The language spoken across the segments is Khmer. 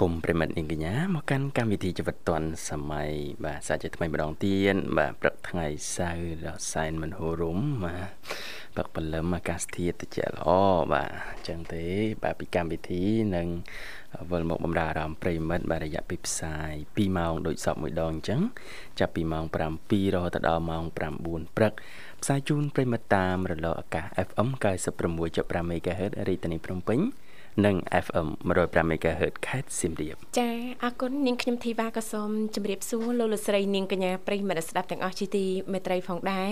គមន៍ប្រិមិត្តនាងកញ្ញាមកកាន់កម្មវិធីជីវិតឌွန်សម័យបាទសាជាថ្មីម្ដងទៀតបាទព្រឹកថ្ងៃសៅរ៍ដល់សែនមិនហូររំបាទព្រឹកព្រលឹមអាកាសធាតុត្រជាក់ល្អបាទអញ្ចឹងទេ បាទពីកម្មវិធីនឹងវិលមកបំរើអារម្មណ៍ប្រិមិត្តបាទរយៈពេលផ្សាយ2ម៉ោងដូចសពមួយដងអញ្ចឹងចាប់ពីម៉ោង7រហូតដល់ម៉ោង9ព្រឹកផ្សាយជូនប្រិមិត្តតាមរលកអាកាស FM 96.5 MHz រាជធានីភ្នំពេញ និង FM 105 MHz ខេត្តសៀមរាបចាអរគុណនាងខ្ញុំធីវ៉ាក៏សូមជម្រាបសួរលោកលោកស្រីនាងកញ្ញាប្រិយមិត្តស្ដាប់ទាំងអស់ជាទីមេត្រីផងដែរ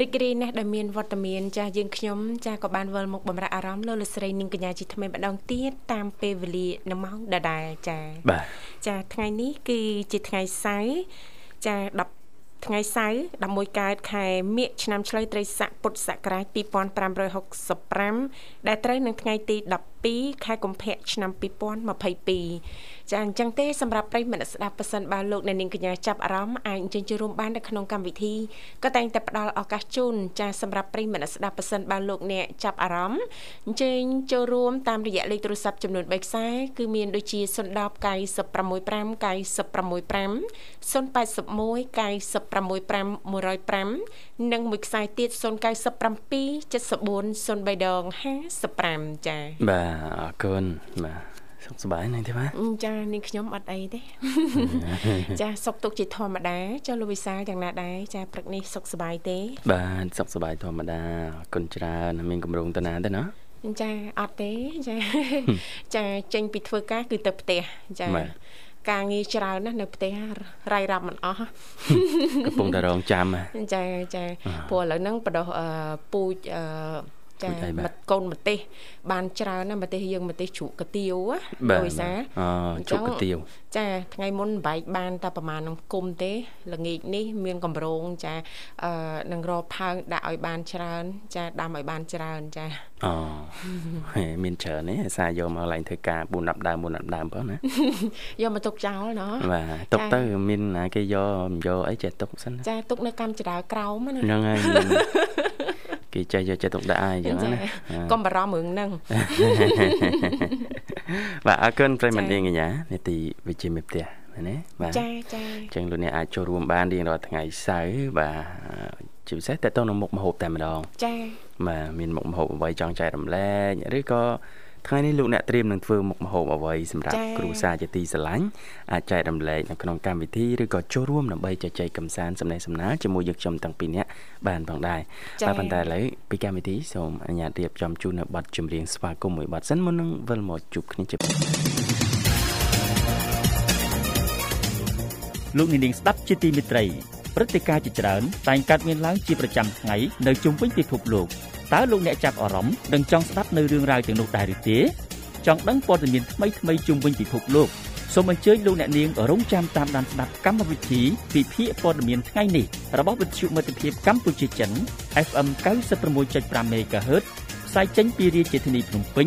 រីករាយណាស់ដែលមានវត្តមានចាយើងខ្ញុំចាក៏បានវិលមកបំរើអារម្មណ៍លោកលោកស្រីនាងកញ្ញាជាថ្មីម្ដងទៀតតាមពេលវេលានៅម៉ោងដដែលចាបាទចាថ្ងៃនេះគឺជាថ្ងៃសៅរ៍ចា10 ថ្ងៃសៅរ៍11កើតខែមិញឆ្នាំឆ្លូវត្រីស័កពុទ្ធសករាជ2565ដែលត្រូវនឹងថ្ងៃទី12ខែកុម្ភៈឆ្នាំ2022 ចាអញ្ចឹងទេសម្រាប់ប្រិយមិត្តស្ដាប់ប៉ះសិនបើលោកអ្នកនាងកញ្ញាចាប់អារម្មណ៍អាចអញ្ជើញចូលរួមបាននៅក្នុងកម្មវិធីក៏តែងតែផ្ដល់ឱកាសជូនចាសម្រាប់ប្រិយមិត្តស្ដាប់ប៉ះសិនបើលោកអ្នកចាប់អារម្មណ៍អញ្ជើញចូលរួមតាមរយៈលេខទូរស័ព្ទចំនួន3ខ្សែគឺមានដូចជា010 965 965 081 965 105និងមួយខ្សែទៀត097 74 03ដង55ចា៎បាទអរគុណបាទ សុខសប្បាយណាស់ទេបាទចានាងខ្ញុំអត់អីទេចាសុខទុកជាធម្មតាចុះលោកវិសាលយ៉ាងណាដែរចាព្រឹកនេះសុខសប្បាយទេ បាទសុខសប្បាយធម្មតាអរគុណច្រើនមានកម្រងតាណាទេណាចាអត់ទេចាចាចេញពីធ្វើការគឺទៅផ្ទះចាការងារច្រើនណាស់នៅផ្ទះរាយរាប់មិនអស់កំពុងតែរងចាំចាចាព្រោះឥឡូវហ្នឹងបដោះពូជ ចាមិត្តកូនម្ទេស បានច្រើនណាម្ទេសយើងម្ទេសជ្រក់កាទៀវណាដោយសារអូជ្រក់កាទៀវចា ថ្ងៃមុនបែកបានតែប្រហែលនឹងគុំទេល្ងាចនេះមានកម្រងចាអឺនឹងរកផើងដាក់ឲ្យបានច្រើន ចាដាំឲ្យបានច្រើនចាអូមានច្រើនទេអាសាយកមកឡើងធ្វើការ4 10ដើម4 10ដើមផងណាយកមកទុកចោលណោះបាទទុកទៅមានណាគេយកមិនយកអីចេះទុកសិនចាទុកនៅកម្មចរាក្រោមណាហ្នឹងហើយ គេចេះយកចិត្តទុកដាក់អីចឹងណាកុំបារម្ភរឿងហ្នឹងបាទអរគុណប្រិមត្តនាងកញ្ញានេតិវិជ្ជាមេផ្ទះណាបាទចាចាអញ្ចឹងលោកអ្នកអាចចូលរួមបានរៀងរាល់ថ្ងៃសៅរ៍បាទជាពិសេសតើតើនៅមុខមហូបតែម្ដងចាបាទមានមុខមហូបអ្វីចង់ចែករំលែកឬក៏ ថ្ងៃនេះលោកអ្នកត្រៀមនឹងធ្វើមុខម្ហូបអ្វីសម្រាប់គ្រួសារជាទីស្រឡាញ់អាចចែករំលែកនៅក្នុងកម្មវិធីឬក៏ចូលរួមដើម្បីជជែកកម្សាន្តសំណេះសំណាលជាមួយយើងខ្ញុំទាំងពីរនាក់បានផងដែរបាទប៉ុន្តែឥឡូវពីកម្មវិធីសូមអនុញ្ញាតរៀបចំជូននៅប័ណ្ណចម្រៀងស្វាគមន៍មួយប័ណ្ណសិនមុននឹងវិលមកជួបគ្នាជាលោកនាងស្ដាប់ជាទីមេត្រីព្រឹត្តិការណ៍ជាច្រើនតែងកើតមានឡើងជាប្រចាំថ្ងៃនៅជុំវិញពិភពលោក តើលោកអ្នកចាប់អារម្មណ៍និងចង់ស្ដាប់នៅរឿងរ៉ាវទាំងនោះដែរឬទេចង់ដឹងព័ត៌មានថ្មីថ្មីជុំវិញពិភពលោកសូមអញ្ជើញលោកអ្នកនាងរងចាំតាមដានស្ដាប់កម្មវិធីពិភាក្សាព័ត៌មានថ្ងៃនេះរបស់វិទ្យុមិត្តភាពកម្ពុជាចិន FM 96.5 MHz ផ្សាយចេញពីរាជធានីភ្នំពេញ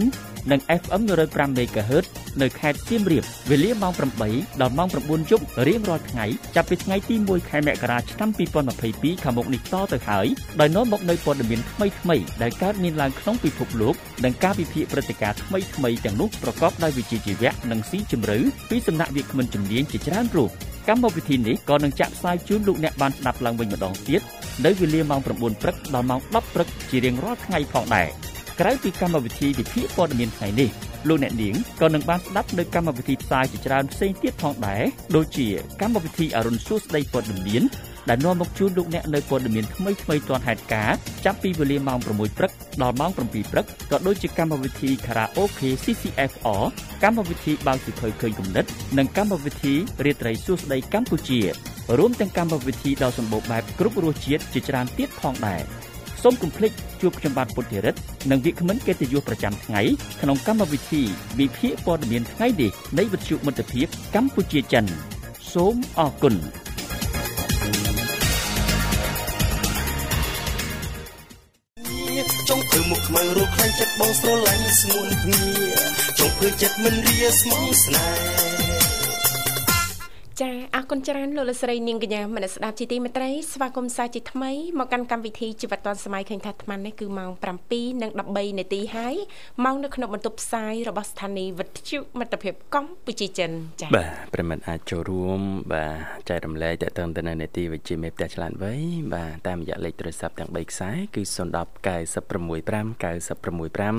និង FM 105 MHz នៅខេត្តសៀមរាបវេលាម៉ោង8ដល់ម៉ោង9យប់រៀងរាល់ថ្ងៃចាប់ពីថ្ងៃទី1ខែមករាឆ្នាំ2022ខាងមុខនេះតទៅហើយដោយនាំមកនៅព័ត៌មានថ្មីថ្មីដែលកើតមានឡើងក្នុងពិភពលោកនិងការវិភាគព្រឹត្តិការណ៍ថ្មីថ្មីទាំងនោះប្រកបដោយវិជ្ជាជីវៈនិងស៊ីជម្រៅពីសំណាក់វាគ្មិនជំនាញជាច្រើនរូបកម្មវិធីនេះក៏នឹងចាក់ផ្សាយជូនលោកអ្នកបានស្ដាប់ឡើងវិញម្ដងទៀតនៅវេលាម៉ោង9ព្រឹកដល់ម៉ោង10ព្រឹកជារៀងរាល់ថ្ងៃផងដែរ ក្រៅពីកម្មវិធីវិភាគព័ត៌មានថ្ងៃនេះលោកអ្នកនាងក៏នឹងបានស្ដាប់នៅកម្មវិធីផ្សាយជាច្រើនផ្សេងទៀតផងដែរដូចជាកម្មវិធីអរុនសួស្ដីព័ត៌មានដែលនាំមកជូនលោកអ្នកនៅព័ត៌មានថ្មីថ្មីទាន់ហេតុការណ៍ចាប់ពីវេលាម៉ោង6ព្រឹកដល់ម៉ោង7ព្រឹកក៏ដូចជាកម្មវិធី Karaoke CCFR កម្មវិធីបើកសិភៅឃើញគំនិត និងកម្មវិធីរាត្រីសួស្ដីកម្ពុជារួមទាំងកម្មវិធីដ៏សម្បូរបែបគ្រប់រសជាតិជាច្រើនទៀតផងដែរ សូមកុំភ្លេចជួបខ្ញុំបាទពុទ្ធិរិទ្ធនិងវិក្កាមិនកិត្តិយសប្រចាំថ្ងៃក្នុងកម្មវិធីវិភាគព័ត៌មានថ្ងៃនេះនៃវិទ្យុមិត្តភាពកម្ពុជាចិនសូមអរគុណចង់ធ្វើមុខខ្មៅរកខ្លាញ់ចិត្តបងស្រឡាញ់ស្ងួនភ្ងាចង់ធ្វើចិត្តមិនរាស្មងស្នេហ៍ ចាអរគុណច្រើនលោកលស្រីនាងកញ្ញាមនស្ដាប់ជីទីមេត្រីស្វាគមន៍សាជាថ្មីមកកាន់កម្មវិធីជីវិតឌុនសម័យឃើញថាអាត្មានេះគឺម៉ោង7:13នាទីហើយម៉ោងនៅក្នុងបន្ទប់ផ្សាយរបស់ស្ថានីយ៍វិទ្យុមិត្តភាពកម្ពុជាចិនចាបាទប្រិមិត្តអាចចូលរួមបាទចែករំលែកតទៅទៅនៅនេតិវិទ្យាមេផ្ទះឆ្លាតវៃបាទតាមរយៈលេខទូរស័ព្ទទាំង3ខ្សែគឺ010 965 965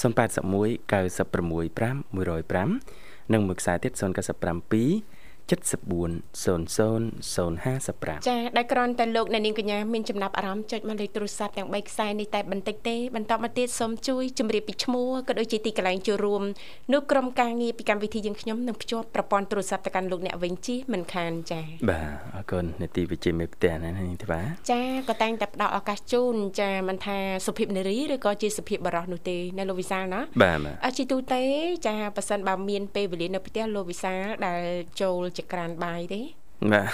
081 965 105និងមួយខ្សែទៀត097 740055ចាដែលគ្រាន់តែលោកអ្នកនាងកញ្ញាមានចំណាប់អារម្មណ៍ចុចមកលេខទូរស័ព្ទទាំង3ខ្សែនេះតែបន្តិចទេបន្តមកទៀតសូមជួយជម្រាបពីឈ្មោះក៏ដូចជាទីកន្លែងចូលរួមនោះក្រុមការងារពីកម្មវិធីយើងខ្ញុំនឹងភ្ជាប់ប្រព័ន្ធទូរស័ព្ទទៅកាន់លោកអ្នកវិញជិះមិនខានចាបាទអរគុណនេតិវិជ្ជាមេផ្ទះណានេះទេបាទចាក៏តែងតែផ្ដល់ឱកាសជូនចាមិនថាសុភាពនារីឬក៏ជាសុភាពបរោះនោះទេនៅលោកវិសាលណាបាទអជាទូទៅចាប៉ះសិនបើមានពេលវេលានៅផ្ទះលោកវិសាលដែលចូលជាក្រានបាយទេបាទ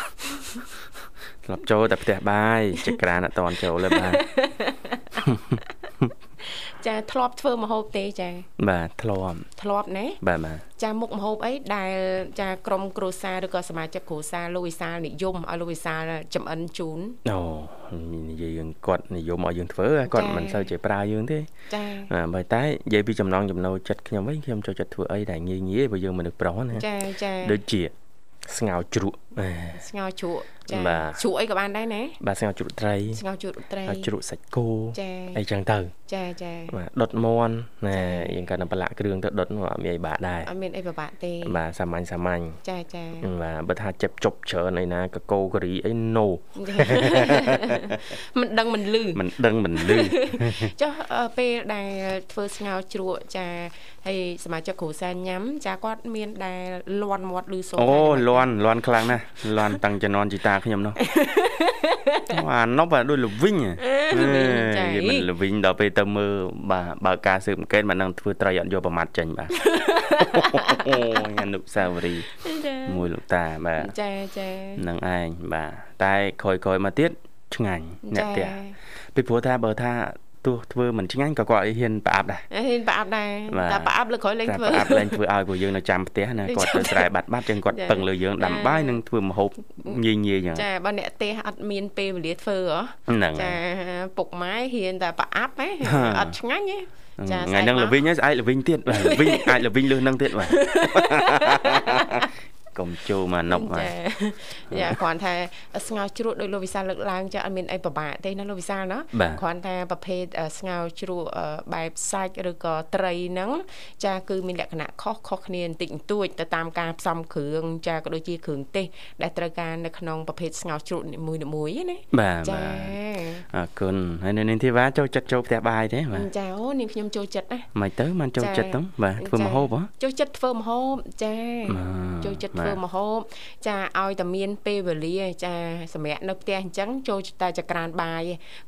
ធ្លាប់ចូលតែផ្ទះបាយជាក្រានអត់តន់ចូលទេបាទចាធ្លាប់ធ្វើមហូបទេចា បាទធ្លាប់ធ្លាប់ណាបាទបាទចាមុខមហូបអីដែលចាក្រុមគ្រួសារឬក៏សមាជិកគ្រួសារលោកវិសាលនិយមឲ្យលោកវិសាលចំអិនជូនអូនិយាយយើងគាត់និយមឲ្យយើងធ្វើគាត់មិនសូវជាប្រើយើងទេចាបើតែនិយាយពីចំណងចំណូលចិត្តខ្ញុំវិញខ្ញុំចូលចិត្តធ្វើអីដែលងាយងាយព្រោះយើងមនុស្សប្រុសណាចាចាដូចជា ស្ងោជ្រក់ស្ងោជ្រក់ ចាជ្រក់អីក៏បានដែរណាបាទស្ងោជ្រក់ត្រីស្ងោជ្រក់ត្រីជ្រក់សាច់គោចាអីចឹងទៅចាចាបាទដុតមន់ណាយើងគាត់នឹងប្រឡាក់គ្រឿងទៅដុតអត់មានអីបាក់ដែរអត់មានអីពិបាកទេបាទសាមញ្ញសាមញ្ញចាចាបាទបើថាចិត្តជប់ច្រើនអីណាកកោការីអីណូមិនដឹងមិនលឺមិនដឹងមិនលឺចុះពេលដែលធ្វើស្ងោជ្រក់ចាហើយសមាជិកគ្រូសានញ៉ាំចាគាត់មានដែលលន់មាត់ឬសូអូលន់លន់ខ្លាំងណាស់លន់តាំងជំនាន់ជីតាខ្ញុំនោះអាណប់ដូចលវិញចាមិនលវិញដល់ពេលទៅមើលបាទបើការស៊ើបអង្កេតមិននឹងធ្វើត្រីអត់យកប្រមាត់ចេញបាទអូអនុសាវរីយ៍មួយលោកតាបាទចាចានឹងឯងបាទតែក្រោយៗមកទៀតឆ្ងាញ់អ្នកផ្ទះពីព្រោះថាបើថា ទោះធ្វើមិនឆ្ងាញ់ក៏គាត់ហ៊ានប្រអាប់ដែរហ៊ានប្រអាប់ដែរតែប្រអាប់លើក្រោយលេងធ្វើប្រអាប់លេងធ្វើឲ្យព្រោះយើងនៅចាំផ្ទះណាគាត់ទៅស្រែបាត់បាត់ចឹងគាត់ពឹងលើយើងដាំបាយនិងធ្វើម្ហូបងាយងាយចឹងចាបើអ្នកផ្ទះអត់មានពេលវេលាធ្វើហ៎ចាពុកម៉ែហ៊ានតែប្រអាប់ហ៎អត់ឆ្ងាញ់ហ៎ចាថ្ងៃហ្នឹងលវិញហើយស្អែកលវិញទៀតបាទលវិញអាចលវិញលើសហ្នឹងទៀតបាទ កុំចូលមកណប់បាទយ៉ាគ្រាន់ថាស្ងោជ្រក់ដោយលោកវិសាលលើកឡើងចាអត់មានអីពិបាកទេណាលោកវិសាលណាគ្រាន់តែប្រភេទស្ងោជ្រក់បែបសាច់ឬក៏ត្រីហ្នឹងចាគឺមានលក្ខណៈខុសខុសគ្នាបន្តិចបន្តួចទៅតាមការផ្សំគ្រឿងចាក៏ដូចជាគ្រឿងទេសដែលត្រូវការនៅក្នុងប្រភេទស្ងោជ្រក់នីមួយៗណាបាទចាអរគុណហើយនៅនាងធីវ៉ាចូលចិត្តចូលផ្ទះបាយទេបាទចាអូនាងខ្ញុំចូលចិត្តណាមិនទៅមិនចូលចិត្តទៅបាទធ្វើម្ហូបហ៎ចូលចិត្តធ្វើម្ហូបចាចូលចិត្តធ្វើម្ហូបចាឲ្យតែមានពេលវេលាចាសម្រាប់នៅផ្ទះអញ្ចឹងចូលតែចក្រានបាយ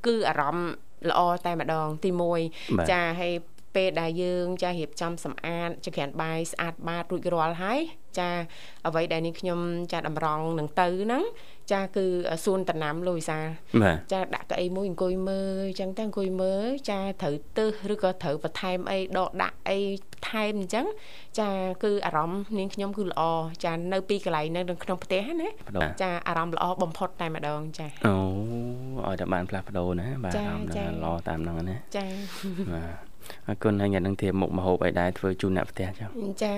គឺអារម្មណ៍ល្អតែម្ដងទី1ចាហើយពេលដែលយើងចារៀបចំសម្អាតចក្រានបាយស្អាតបាតរួចរាល់ហើយចាអ្វីដែលនេះខ្ញុំចាតម្រង់នឹងទៅហ្នឹង ចាគឺសួនតំណាំលូវីសាចាដាក់កៅអីមួយអង្គុយមើលអញ្ចឹងទៅអង្គុយមើលចាត្រូវទឹះឬក៏ត្រូវបន្ថែមអីដកដាក់អីថែមអញ្ចឹងចាគឺអារម្មណ៍នាងខ្ញុំគឺល្អចានៅពីកន្លែងនៅក្នុងផ្ទះណាចាអារម្មណ៍ល្អបំផុតតែម្ដងចាអូឲ្យតែបានផ្លាស់ប្ដូរណាបាទអារម្មណ៍ល្អតាមហ្នឹងណាចាបាទអរគុណហើយញ៉ាំនឹងធៀបមុខមហូបអីដែរធ្វើជូនអ្នកផ្ទះចាចា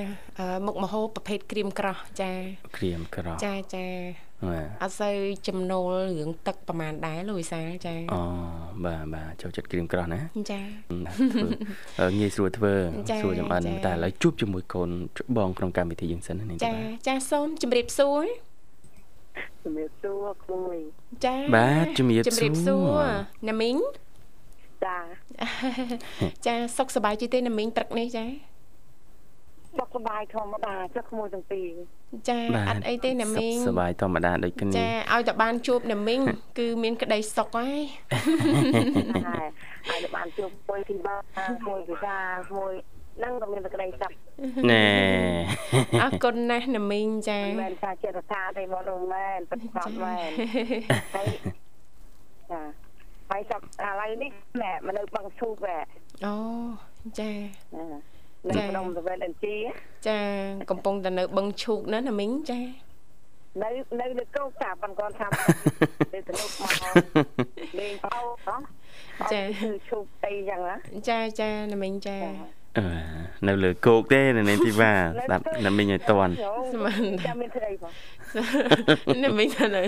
មុខមហូបប្រភេទក្រៀមក្រោះចាក្រៀមក្រោះចាចាបាទ អត់សូវចំណូលរឿងទឹកប្រហែលដែរលោកវិសាលចាអូបាទបាទចូលចិត្តក្រៀមក្រោះណាចាធ្វើងាយស្រួលធ្វើចាស្រួលចម្អិនចាតែឥឡូវជួបជាមួយកូនច្បងក្នុងកម្មវិធីយើងសិនណានាងចាបាទចាសូមជម្រាបសួរជំរាបសួរក្មួយចាបាទជំរាបជំរាបសួសួររណាមីងចាចាសុខសប្បាយជីទេណាមីងព្រឹកនេះចាសុខសប្បាយធម្មតាចុះក្មួយទាំងពីរ ចាបាទអត់អីទេណាមីងសុខសប្បាយធម្មតាដូចគ្នាចាឲ្យតែបានជួបណាមីងគឺមានក្តីសុខហើយហើយហើយទៅបានជួបមួយទីបាមួយវិសាមួយនឹងក៏មានតែក្តីសុខណែអរគុណណាស់ណាមីងចាមិនមែនថាចិត្តថាទេមកនោះមែនពិតប្រាកដមែនហើយចាហើយសុខឥឡូវនេះណែមកនៅបឹងឈូកហ៎អូចា នៅក្នុងសវេនអិនជីចាកំពុងតែនៅបឹងឈូកណាណាមីងចានៅនៅលើកោកតាប៉ុន្តែគាត់ថាទៅទៅមកលេងបោហ៎គឺឈូកអីចឹងណាចាចាណាមីងចាអឺ នៅលើគោកទេនៅនាងធីវ៉ាស្ដាប់ណាមីងឲ្យតន់ស្មានតែចាំមានស្រីបងណាមីងថានៅ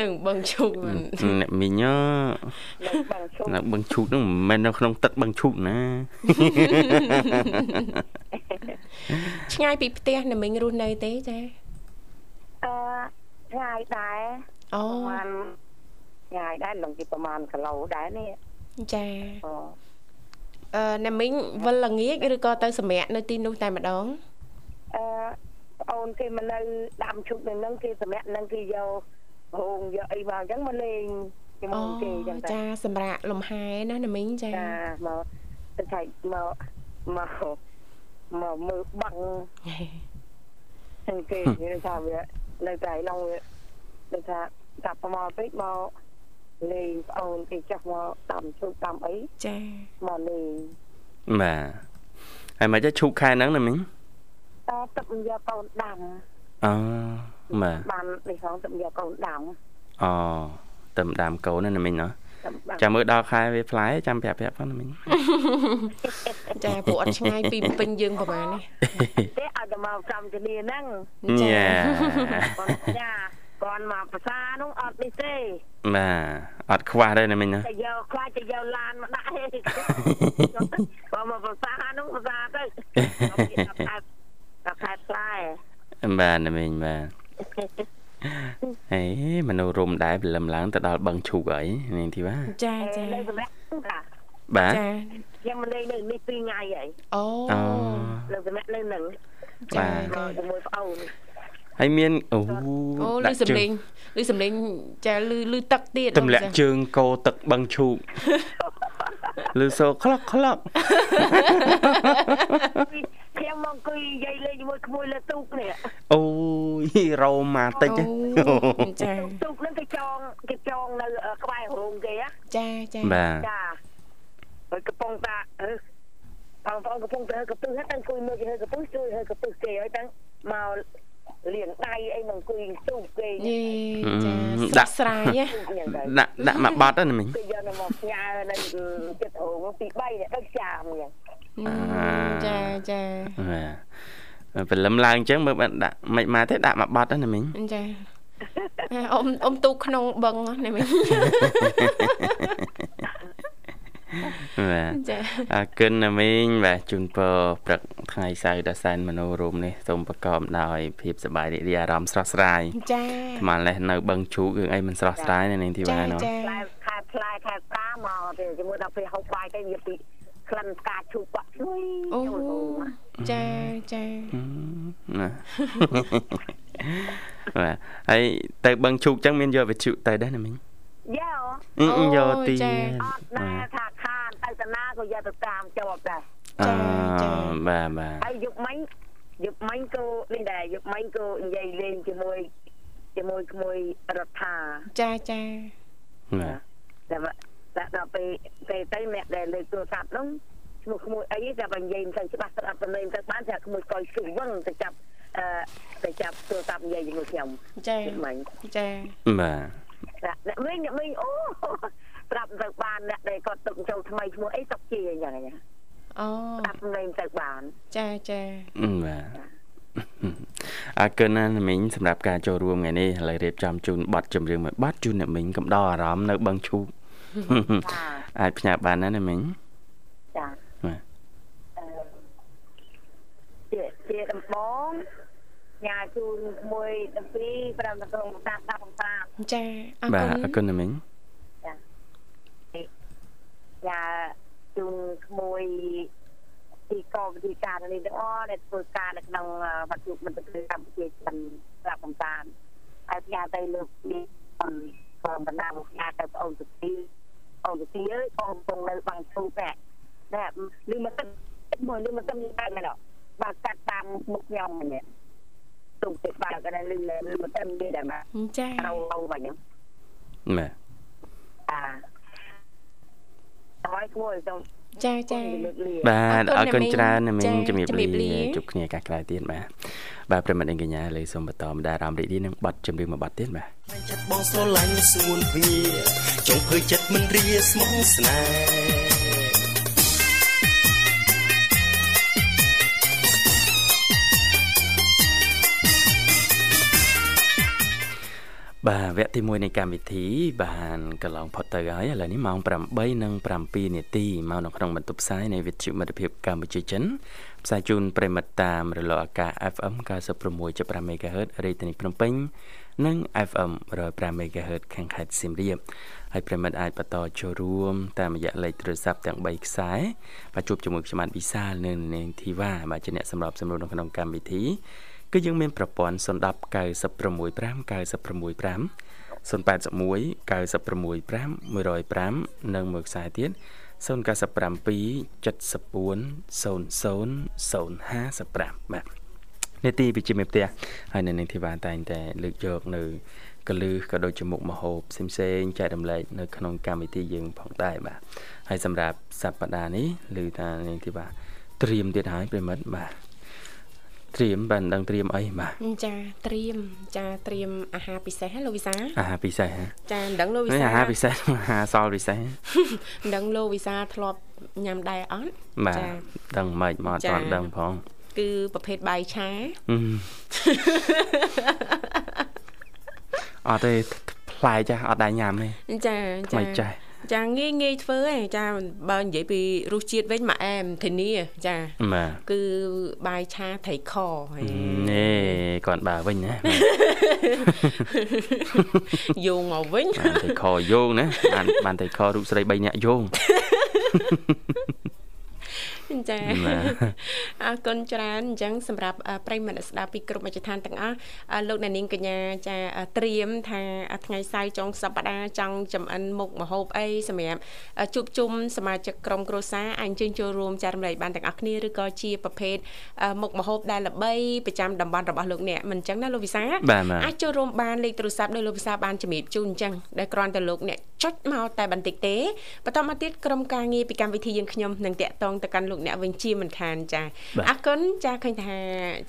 នៅបឹងឈូកមិនអ្នកមីងនៅបឹងឈូកនៅបឹងឈូកហ្នឹងមិនមែននៅក្នុងទឹកបឹងឈូកណាឆ្ងាយពីផ្ទះណាមីងរស់នៅទេចាអឺឆ្ងាយដែរអូប្រហែលឆ្ងាយដែរនឹងពីប្រហែលគីឡូដែរនេះចាអូ អឺណាមីងវិលល្ងាចឬក៏ទៅសម្រាកនៅទីនោះតែម្ដងអឺអូនគេមកនៅដាំឈុកនៅនឹងគេសម្រាប់នឹងគេយកហងយកអីមកអញ្ចឹងមកលេងជាមួយគេអញ្ចឹងតែចាសម្រាកលំហែណាណាមីងចាចាមកទៅឆែកមកមកមកមើលបឹងអញ្ចឹងគេនិយាយថាវានៅតែឡងវាដូចថាកាប់មកពេកមក លេងប្អូនគេចាស់មកដាំឈុកដាំអីចាមកលេងបាទហើយមកចុះឈូកខែហ្នឹងណាមីងតើទឹកមិនយកកូនដាំអូបាទបាននេះផងទឹកយកកូនដាំអូទៅម្ដាមកូនណាណាមីងណោះទឹកបានចាំមើលដល់ខែវាផ្លែចាំប្រាប់ប្រាប់ផងណាមីងចាពួកអត់ឆ្ងាយពីពេញយើងប្រហែលនេះទេឲ្យតែមកកម្មជំនាញហ្នឹងញ៉ាគា ត់ចាគាត់មកភាសានោះអត់នេះទេបាទអត់ខ្វះទេណាមីងណាតែយកខ្លាចតែយកឡានមកដាក់ទេគាត់មកភាសានោះភាសាទៅគាត់ខែខែផ្លែបាទណាមីងបាទហេមនុស្សរុំដែរព្រលឹមឡើងទៅដល់បឹងឈូកហើយនាងធីវ៉ាចាចានៅសម្រាប់តាបាទចាខ្ញុំមកលេងនៅនេះ2ថ្ងៃហើយអូអូនៅសម្រាប់នៅនឹងចាមកជាមួយប្អូន ហើយមានអូអូលឺសំលេងលឺសំលេងចាលឺលឺទឹកទៀតទម្លាក់ជើងកោទឹកបឹងឈូកលឺសូក្លុកក្លុកខ្ញុំមកអង្គុយនិយាយលេងជាមួយក្មួយលើទូកនេះអូយរ៉ូម៉ាតិចអូចាទូកហ្នឹងគេចងគេចងនៅក្បែររោងគេណាចាចាបាទចាហើយកំពុងតាអឺបងប្អូនកំពុងទៅកពឹសហ្នឹងអង្គុយមើលគេហើយកពឹសជួយហើយកពឹសគេហើយតាំងមក លៀងដៃអីមកអង្គុយទូកគេយេចាស្រស់ស្រាយណាទូកយ៉ាងទៅដាក់ដាក់មកបាត់ហ្នឹងណាមីងគេយកនៅមកផ្ញើនៅចិត្តរោងទី3នេះដូចចាមយ៉ាងចាចាបាទព្រលឹមឡើងអញ្ចឹងមើលបាត់ដាក់មិនមកទេដាក់មកបាត់ហ្នឹងណាមីងចាអ៊ំអ៊ំទូក្នុងបឹងណាមី បាទចាអរគុណណាមីងបាទជូនពរព្រឹកថ្ងៃសៅរ៍ដ៏សែនមនោរម្យនេះសូមប្រកបដោយភាពសប្បាយរីករាយអារម្មណ៍ស្រស់ស្រាយចាស្មានលេះនៅបឹងជូករឿងអីមិនស្រស់ស្រាយណានាងធីវ៉ាចាណោះចាផ្លែខែផ្លែខែផ្កាមកទេជាមួយដល់ពេលហូបបាយទៅវាពីក្លិនផ្កាឈូកបាក់ឈ្ងុយអូចូលហូបចាចាណាបាទហើយទៅបឹងជូកអញ្ចឹងមានយកវិទ្យុទៅដែរណាមីង យ៉ាអឺយកទីអត់ដែរថាខានទៅតាណាក៏យកទៅតាមជាប់ដែរអឺបាទបាទហើយយុគមិញយុគមិញក៏នេះដែរយុគមិញក៏និយាយលេងជាមួយជាមួយក្មួយរដ្ឋាចាចាបាទតែតែដល់ពេលពេលទៅអ្នកដែលលើកទូរស័ព្ទនោះឈ្មោះក្មួយអីតែបើនិយាយមិនទៅច្បាស់ស្ដាប់តំណែងទៅបានតែក្មួយកុយស៊ូវឹងទៅចាប់អឺទៅចាប់ទូរស័ព្ទនិយាយជាមួយខ្ញុំចាយុគមិញចាបាទ អ្នកវិញអ្នកវិញអូប្រាប់ទៅបានអ្នកដែលគាត់ទឹកចូលថ្មីឈ្មោះអីតុកជាអញ្ចឹងណាអូស្ដាប់លេងទៅបានចាចាបាទអរគុណណាស់មីងសម្រាប់ការចូលរួមថ្ងៃនេះឥឡូវរៀបចំជូនប័ណ្ណចម្រៀងមួយប័ណ្ណជូនអ្នកមីងកំដរអារម្មណ៍នៅបឹងឈូកចាអាចផ្ញើបានណាណាមីងចាបាទអឺជាជាដំបង ញ៉ាជូនមួយដល់ពីរប្រាំដល់ក្នុងតាមតាមតាមចាអរបាទគុណអរគុណណាមីងញ៉ាជូនក្មួយទីកោវិធីការនេះទាំងអស់ដែលធ្វើការនៅក្នុងវត្តជុំមិត្តភាពកម្ពុជាចិនប្រាប់កំតានហើយផ្ញើទៅលោកនេះអឺក្រុមបណ្ដាផ្ញើទៅបងអូនសុធីអូនសុធីអើយបងកំពុងនៅបាំងឈូកណែឮមកទឹកមួយឮមកទឹកនេះតែមែនអត់បាទកាត់តាមមុខខ្ញុំនេះទុំ ទឹកបាទក៏ដែរឮឮមកទឹកនេះដែរបាទចារោរោបាញ់ហ្នឹងបាទអាហើយគួរទៅចាចាលើកលាបាទអអររគុគុណណណាមីងច្រើនណាមីងចាជំរាបជំរាបលាលាជួបគ្នាឱកាសក្រោយទៀតបាទបាទប្រិមត្តអីកញ្ញាលើសូមបន្តម្ដាយអារម្មណ៍រីករាយនឹងប័ណ្ណចម្រៀងមួយប័ណ្ណទៀតបាទចិត្តបងស្រឡាញ់ស្ងួនភ្ងាចង់ភើចិត្តមិនរាស្មងស្នេហ៍ បាទវគ្គទី1នៃកម្មវិធី បានកន្លងផុតទៅហើយឥឡូវនេះម៉ោង8:07នាទីមកនៅក្នុងបន្ទប់ផ្សាយនៃវិទ្យុមិត្តភាពកម្ពុជាចិនផ្សាយជូនប្រិមិត្តតាមរលកអាកាស FM 96.5 MHz រាជធានីភ្នំពេញនិង FM 105 MHz ខាងខេត្តសៀមរាបហើយប្រិមិត្តអាចបន្តចូលរួមតាមរយៈលេខទូរស័ព្ទទាំង3ខ្សែបាទជួបជាមួយខ្ញុំបាទវិសាលនិងនាងធីវ៉ាបាទជាអ្នកសម្របសម្រួលនៅក្នុងកម្មវិធី គឺយើងមានប្រព័ន្ធ010 965 965 081 965 105និងមួយខ្សែទៀត097 74 00 055បាទនេតិវិជ្ជាមេផ្ទះហើយនៅនឹងធីវ៉ាតែងតែលើកយកនៅកលឹះក៏ដូចជាមុខមហូបផ្សេងៗចែករំលែកនៅក្នុងកម្មវិធីយើងផងដែរបាទហើយសម្រាប់សប្តាហ៍នេះឮថានាងធីវ៉ាត្រៀមទៀតហើយប្រិមិត្តបាទ ត្រៀមបាទមិនដឹងត្រៀមអីបាទចាត្រៀមចាត្រៀមអាហារពិសេសហ៎លោកវិសាអាហារពិសេសហ៎ចាមិនដឹងលោកវិនេះសាអាហារពិសេសអាហារសល់ពិសេសមិនដឹងលោកវិសាធ្លាប់ញ៉ាំដែរអត់បាទចាដឹងមិនមកអត់ចាទាន់ដឹងផងគឺប្រភេទបាយឆាហឹមអត់ទេផ្លែចាស់អត់ដែរញ៉ាំទេចាថ្មីចាចេះ ចាងាយងាយធ្វើឯងចាបើនិយាយពីរសជាតិវិញមកអែមធានាចាបាទគឺបាយឆាត្រីខហេនេះគាត់បើវិញណាយោងមកវិញបានតែខយោងណាបានបានតែខរូបស្រី3នាក់យោង ចាអរគុណច្រើនអញ្ចឹងសម្រាប់ប្រិមត្តស្ដាប់ពីក្រុមអចិន្ត្រៃយ៍ទាំងអស់លោកអ្នកនាងកញ្ញាចាត្រៀមថាថ្ងៃសៅរ៍ចុងសប្ដាហ៍ចង់ចំអិនមុខម្ហូបអីសម្រាប់ជួបជុំសមាជិកក្រុមគ្រួសារអញ្ជើញចូលរួមចែករំលែកបានទាំងអស់គ្នាឬក៏ជាប្រភេទមុខម្ហូបដែលល្បីប្រចាំតំបន់របស់លោកអ្នកមិនអញ្ចឹងណាលោកវិសាអាចចូលរួមបានលេខទូរស័ព្ទដោយលោកវិសាបានជំរាបជូនអញ្ចឹងដែលគ្រាន់តែលោកអ្នកចុចមកតែបន្តិចទេបន្តមកទៀតក្រុមការងារពីកម្មវិធីយើងខ្ញុំនឹងតាក់ទងទៅកាន់លោកអ្នកវិញជាមិនខានចាបាទអរគុណចាឃើញថា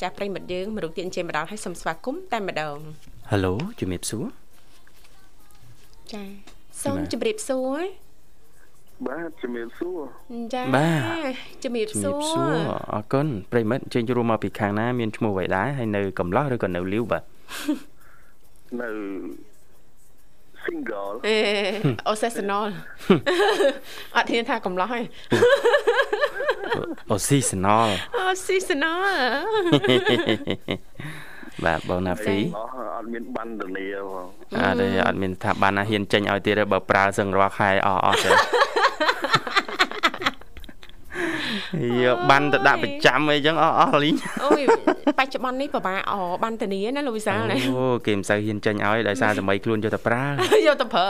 ចាប្រិយមិត្តយើងមរុកទៀតអញ្ជើញមកដល់ឲ្យសូមស្វាគមន៍តែម្ដងហៅឡូជំរាបសួរចាសូមបាទជម្រាបសួរបាទជំរាបសួរចាបាទជម្រាបជំសរាួបរសួរអរគុណប្រិមិត្តអញ្ជើញចូលរួមមកពីខាងណាមានឈ្មោះអ្វីដែរហើយនៅកំឡោះឬក៏នៅលាវបាទនៅ single អេអូសេសណលអត់ហ៊ានថាកំឡោះឯងអូស៊ីសណលអូស៊ីសណលបាទបងណាហ្វីអស់អត់មានបណ្ឌនាផងអត់ទេអត់មានថាបានណាហ៊ានចេញឲ្យទៀតទេបើប្រើសឹងរាល់ខែអស់អស់ទៅ យកបានទៅដាក់ប្រចាំអីចឹងអស់អស់លីងអូយបច្ចុប្បន្ននេះពិបាកអបានធានាណាលោកវិសាលណាអូគេមិនសូវហ៊ានចេញឲ្យដោយសារសម័យខ្លួនយកទៅប្រើយកទៅប្រើ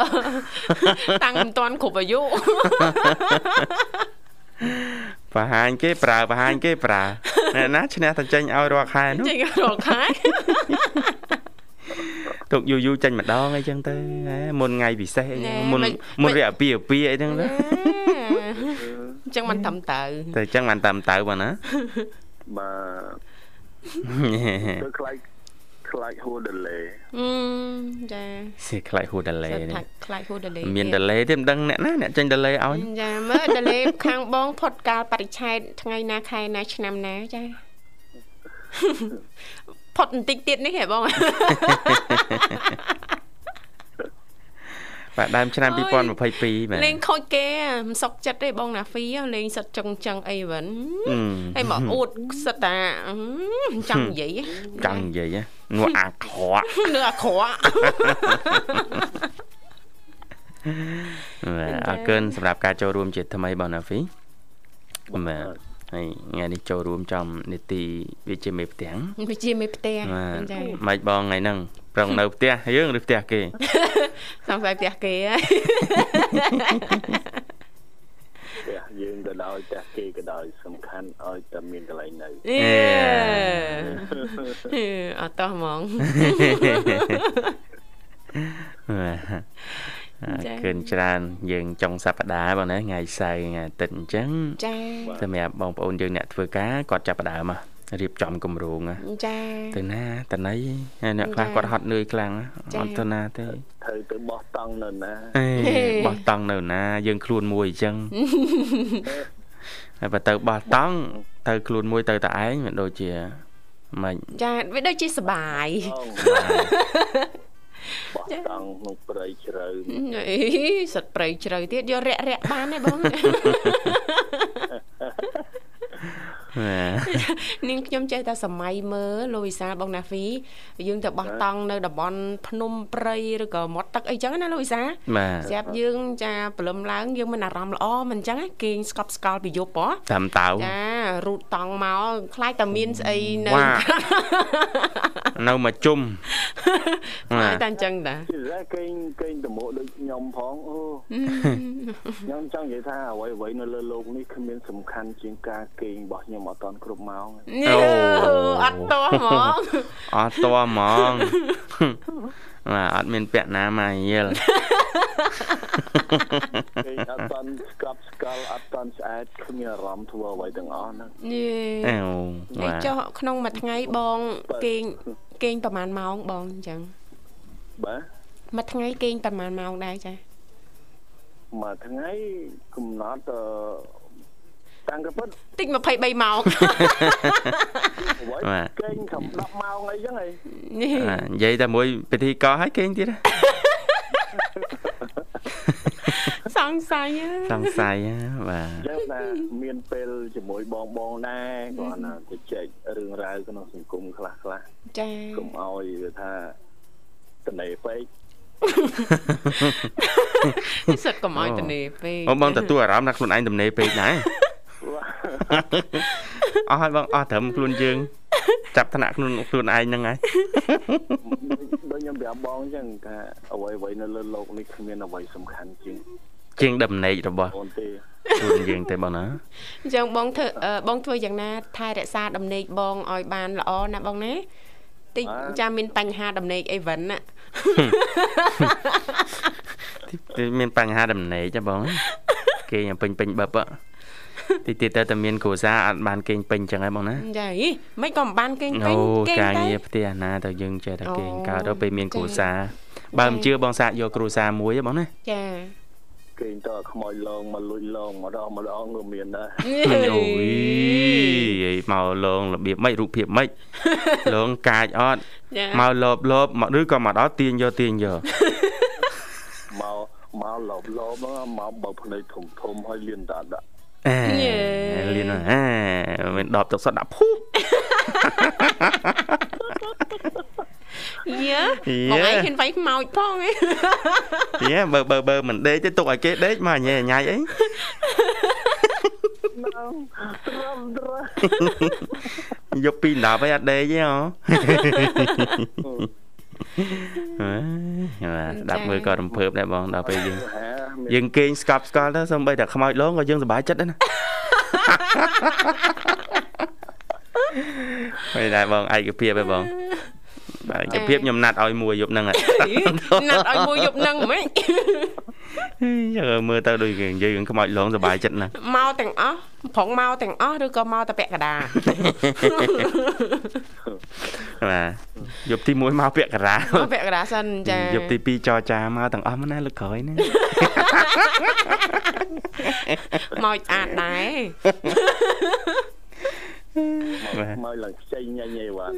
តាំងមិនទាន់គ្រប់អាយុបង្ហាញគេប្រើបង្ហាញគេប្រើអ្នកណាឈ្នះតែចេញឲ្យរាល់ខែនោះចេញរាល់ខែទុកយូរយូរចេញម្ដងអីចឹងទៅហ៎មុនថ្ងៃពិសេសអីចឹងមុនមុនរយៈពីអាពីអីចឹងទៅ អញ្ចឹងមិនត្រឹមត្រូវតែចឹងបានតាមតៅបងណាបាទទៅខ្លាចខ្លាចហួរ delay អឺចាសៀខ្លាចហួរ delay សិតនេះថាខ្លាចហួរ delay មាន delay ទេមិនដឹងអ្នកណាអ្នកចេញ delay ឲ្យចាមើល delay ខាងបងផុតកាលបរិច្ឆេទថ្ងៃណាខែណាឆ្នាំណាចាផុតបន្តិចទៀតនេះហ៎បង បាទដើមឆ្នាំអើយ2022បាទលេងខូចគេមិនសុកចិត្តទេបងណាហ្វីលេងសិតចឹងចឹងអីវិញអឺហើយមកអួតសិតតាអឺមិនចង់និយាយចង់និយាយហ៎នោះអាក្រក់នៅអាក្រក់បាទអរគុណសម្រាប់ការចូលរួមជាថ្មីបងណាហ្វីបាទហើយថ្ងៃនេះចូលរួមចំនីតិវិជាមេផ្ទាំងវាជាមេផ្ទះបាទចា៎មិនបងថ្ងៃហ្នឹង ប្រងនៅផ្ទះយើងឬផ្ទះគេសង្ស័យផ្ទះគេហើយផ្ទះយើងក៏ដោយផ្ទះគេក៏ដោយសំខាន់ឲ្យតែមានកន្លែងនៅអេអត់តោះហ្មងបាទអចា៎រគុណច្រើនយើងចុងសប្តាហ៍បងណាថ្ងៃសៅរ៍ថ្ងៃអាទិត្យអញ្ចឹងចាសម្រាប់បងប្អូនយើងអ្នកធ្វើការគាត់ចាប់ផ្ដើមហ៎ រៀបចំគម្រោងហ៎ចាទៅណាទៅណីហើយអ្នកខ្លះចា៎គាត់ហត់នឿយខ្លាំងហ៎ចា៎អត់ទៅណាទេត្រូវទៅបោះតង់នៅណាអេបោះតង់នៅណា យើងខ្លួនមួយអញ្ចឹងហើយបើទៅបោះតង់ទៅខ្លួនមួយទៅតែឯងមិនដូចជាមិនចាវាដូចជាសបាយតង់បោះតង់ក្នុងព្រៃជ្រៅអីសិតប្រៃជ្រៅទៀតយករាក់រាក់បានទេបងបាទ នាងខ្ញុំចេះតែសម័យមើលលោកវិសាលបងណាហ្វីយើងទៅបោះតង់នៅតំបន់ភ្នំព្រៃឬក៏មាត់ទឹកអីចឹងណាលោកវិសាលបាទស្រាប់យើងចាព្រលឹមឡើងយើងមានអារម្មណ៍ល្អមិនចឹងណាគេងស្កប់ស្កល់ពីយប់ហ៎តាមតៅចា រូតតង់មកខ្លាចតែមានស្អីនៅ វ៉ា នៅមកជុំ ខ្លាចតែអញ្ចឹងតា ជាពិសេសគេងគេងតមោដូចខ្ញុំផងអូខ្ញុំចង់និយាយថាអ្វីអ្វីនៅលើโลกនេះគ្មានសំខាន់ជាងការគេងរបស់ខ្ញុំអត់តាន់គ្រប់ម៉ោង នេះអត់តោះហ្មង អត់តហ្មង បាទអត់មានពាក់ណាមកយល់គេងអត់តាន់ស្កប់ស្កល់អត់តាន់ស្អាតគ្មានអារម្មណ៍ធ្វើអ្វីទាំងអស់ហ្នឹងនេះអេហើយបាទចុះក្នុងមួយថ្ងៃបងគេងគេងប្រហែលម៉ោងបងអញ្ចឹងបាទមួយថ្ងៃគេងប្រហែលម៉ោងដែរចាមួយថ្ងៃកំណត់អឺ តាំងកពិតតិច23ម៉ោងអ្វីបាទគេងត្រឹម10ម៉ោងអីចឹងហីនេះបាទនិយាយតែមួយពិធីករឲ្យគេងទៀតណាសង្ស័យហ៎សង្ស័យហ៎បាទចឹងថាមានពេលជាមួយបងបងដែរគាត់ណាទៅចែករឿងរ៉ាវក្នុងសង្គមខ្លះខ្លះចាកុំឲ្យវាថាតនេពេកសិតកុំឲ្យតនេពេកអូបងទទួលអារម្មណ៍ថាខ្លួនឯងទំនេរពេកដែរ អស់ហើយបងអស់ត្រឹមខ្លួនយើង ចាប់ថ្នាក់ខ្លួនខ្លួនឯងហ្នឹងហើយ ដូចខ្ញុំប្រាប់បងអញ្ចឹងថាអ្វីអ្វីនៅលើโลกនេះគ្មានអ្វីសំខាន់ជាង ជាងដំណេករបស់ អូនទេ ខ្លួនយើងទេបងណា អញ្ចឹងបងធ្វើអឺបងធ្វើយ៉ាងណាថែរក្សាដំណេកបងឲ្យបានល្អណាបងណាតិចចាំមានបញ្ហាដំណេកអីវិញណា ទីមានបញ្ហាដំណេកចាបង គេងពេញពេញបឹបហ៎ ទីទៀតទៅតែមានគ្រួសារអត់បានគេងពេញចឹងហើយបងណាចាហីមិនក៏មិនបានគេងពេអូញគេងការតែងារផ្ទះណាទៅយើងចេះតែគេងអូកើតទៅពេលមានចាគ្រួសារបើមិនជឿបងសាកយកគ្រួសារមួយហ៎បងណាចាគេងតើខ្មោចលងមកលួចលងម្ដងម្ដងក៏មានដែរអូយអីមកលងរបៀបម៉េចរូបភាពម៉េចលងកាចអត់ចាមកលបលបមកឬក៏មកដល់ទាញយកទាញយកមកមកលបលបហ្នឹងមកបើភ្នែកធំធំហើយលៀនតាដាក់ អេលៀនអេមិនដបទឹកសុទ្ធដាក់ភូយាយាបងឯងហ៊ានវាយខ្មោចផងឯងយេបើបើបើមិនដេកទេទុកឲ្យគេដេកមកញ៉ែញ៉ៃអីហ្នឹងត្រឹមត្រូវយកពី10ឲ្យអត់ដេកទេ ហ៎អើដាក់មើលក៏រំភើបដែរបងដល់ពេលយើងហាមានយើងគេងស្កប់ស្កល់ទៅសំបីតែខ្មោចលងក៏យើងសប្បាយចិត្តដែរណាហើយដែរបងឯកភាពឯងបងបាទឯកភាពខ្ញុំណាត់ឲ្យមួយយប់ហ្នឹងហើយណាត់ឲ្យមួយយប់ហ្នឹងហ្មង យើមើលទៅដូចគេនិយាយរឿងខ្មោចលងសប្បាយចិត្តណាស់មកទាំងអស់ប្រងមកទាំងអស់ឬក៏មកតែពាក់កណ្ដាលបាទយប់ទី1មកពាក់ការាមកពាក់កណ្ដាលសិនចាយប់ទី2ចរចាមកទាំងអស់មកណាលើកក្រោយណាមកអាចដែរអមកឡើងខ្ចីញ៉ៃញ៉ៃបាទ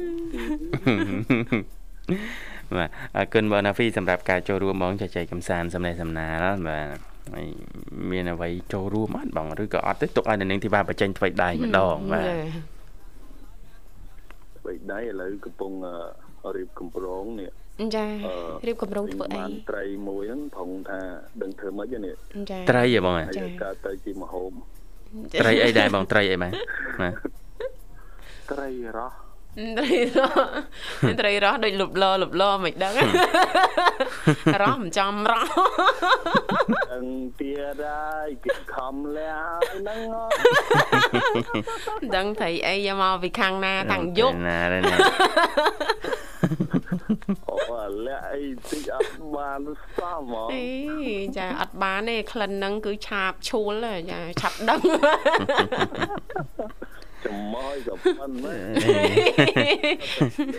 បាទអរគុណបងណាហ្វីសម្រាប់ការចូលរួមបងចែកចែកកំសាន្តសំណេះសំណាលបាទហើយមានអ្វីចូលរួមអត់បងឬក៏អត់ទេទុកឲ្យនៅនឹងទីបាបញ្ចេញថ្មីដៃម្ដងបាទបិដៃឥឡូវកំពុងអឺរៀបកម្រងនេះចាអឺរៀបកម្រងធ្វើអីបានត្រីមួយហ្នឹងផងថាដឹងធ្វើម៉េចនេះចាត្រីហ៎បងហ៎ហើយកើតទៅជាមហូបត្រីអីដែរបងត្រីអីបាទបាទត្រីរ៉ោះ ត្រីរស់ត្រីរស់ដូចលុបលលុបលមិនដឹងរស់មិនចំរស់ដឹងទៀតហើយគេខំលះហ្នឹងមិនដឹងត្រីអីយកមកពីខាងណាតាំងយប់ណាដែរណាអូលះអីតិចអត់បានសោះហ្មងអីចាអត់បានទេក្លិនហ្នឹងគឺឆាបឈួលហ៎ចាឆាប់ដឹង ចំមកក៏ប៉ុនហ្នឹង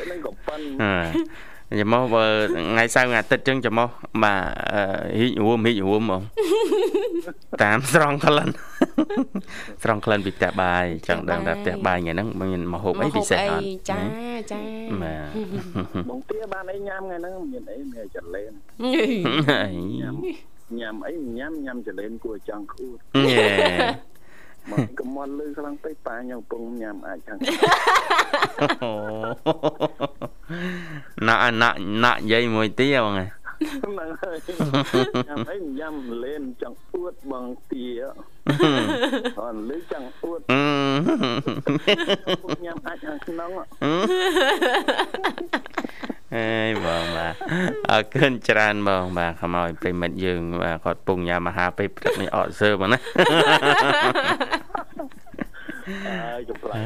ហ្នឹងក៏ប៉ុនអឺចាំមកបើថ្ងៃសៅរ៍ថ្ងៃអាទិត្យចឹងចាំមកបាទអឺហ៊ីករួមហ៊ីករួមហ្មងតាមស្រង់ក្លិនស្រង់ក្លិនពីផ្ទះបាយចង់ដឹងថាផ្ទះបាយថ្ងៃហ្នឹងមានមហូបអីពិសេសអត់ចាចាបាទបងទាបានអីញ៉ាំថ្ងៃហ្នឹងមានអីមានចលែនអីញ៉ាំញ៉ាំអីញ៉ាំញ៉ាំចលែនគួរចង់ខួតញ៉េ មកកំមត់លឺខ្លាំងពេកប៉ាខ្ញុំកំពុងញ៉ាំអាចខាងណាក់ណាក់ណាក់និយាយមួយទៀតបងហ៎ហ្នឹងហើយញ៉ាំអីញ៉ាំលេនចង់អួតបងទាអត់លឺចង់អួតអឺញ៉ាំអាចខាងក្នុង អេបងបាទអរគុណច្រើនបងបាទខ្មោចប្រិមិត្តយើងបាទគាត់ពងញ៉ាំអាហារពេលព្រឹកនេះអត់សើបងណាហើយកំប្លែង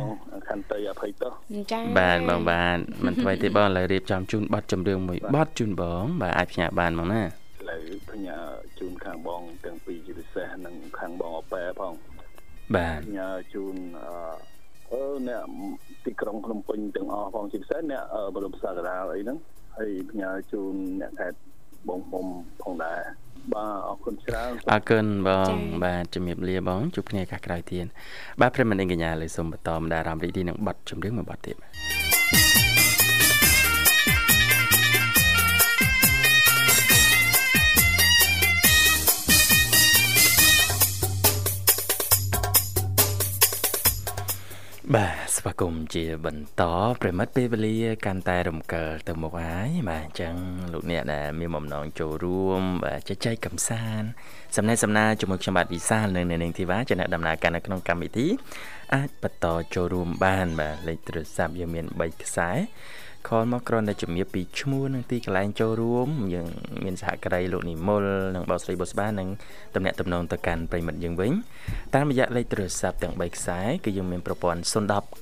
បងខន្តីអភ័យទោសចាបាទបងបាទមិនថ្មីទេបងឥឡូវរៀបចំជូនប័ណ្ណចម្រៀងមួយប័ណ្ណជូនបង បាទអាចផ្ញើបានបងណាឥឡូវផ្ញើជូនខាងបង ទាំងពីរជាពិសេសនិងខាងបងអប៉ែផងបាទផ្ញើជូនអឺអឺអ្នកទីក្រុងភ្នំពេញទាំងអស់ ផងជាពិសេសអ្នកអឺបរមសាករាលអីហ្នឹងហើយផ្ញើជូនអ្នកខេត្តបងមុំផងដែរបាទអរគុណច្រើនអរគុណបងបាទជំរាបលាបងជួបគ្នាឱកាសក្រោយទៀតបាទប្រិមិត្តនាងកញ្ញាលើសូមបន្តមដារអារម្មណ៍រីករាយនឹងប័ណ្ណចម្រៀងមួយប័ណ្ណទៀតបាទ បាទស្វាគមន៍ជាបន្តប្រិមិត្តពេលវេលាកាន់តែរំកិលទៅមុខហើយបាទអញ្ចឹងលោកអ្នកដែលមានបំណងចូលរួមបាទចែកកំសាន្តសំណេះសំណាលជាមួយខ្ញុំបាទវិសាលនៅនាងធីវ៉ាជាអ្នកដំណើរការនៅក្នុងកម្មវិធីអាចបន្តចូលរួមបានបាទលេខទូរស័ព្ទយើងមាន3ខ្សែ09 call មកគ្រាន់តែជំរាបពីឈ្មោះនិងទីកន្លែងចូលរួមយើងមានសហការីលោកនិមលនិងបងស្រីបុស្បានិងតំណាក់តំណងទៅកាន់ប្រិមិត្តយើងវិញតាមរយៈលេខទូរស័ព្ទទាំង3ខ្សែគឺយើងមានប្រព័ន្ធ010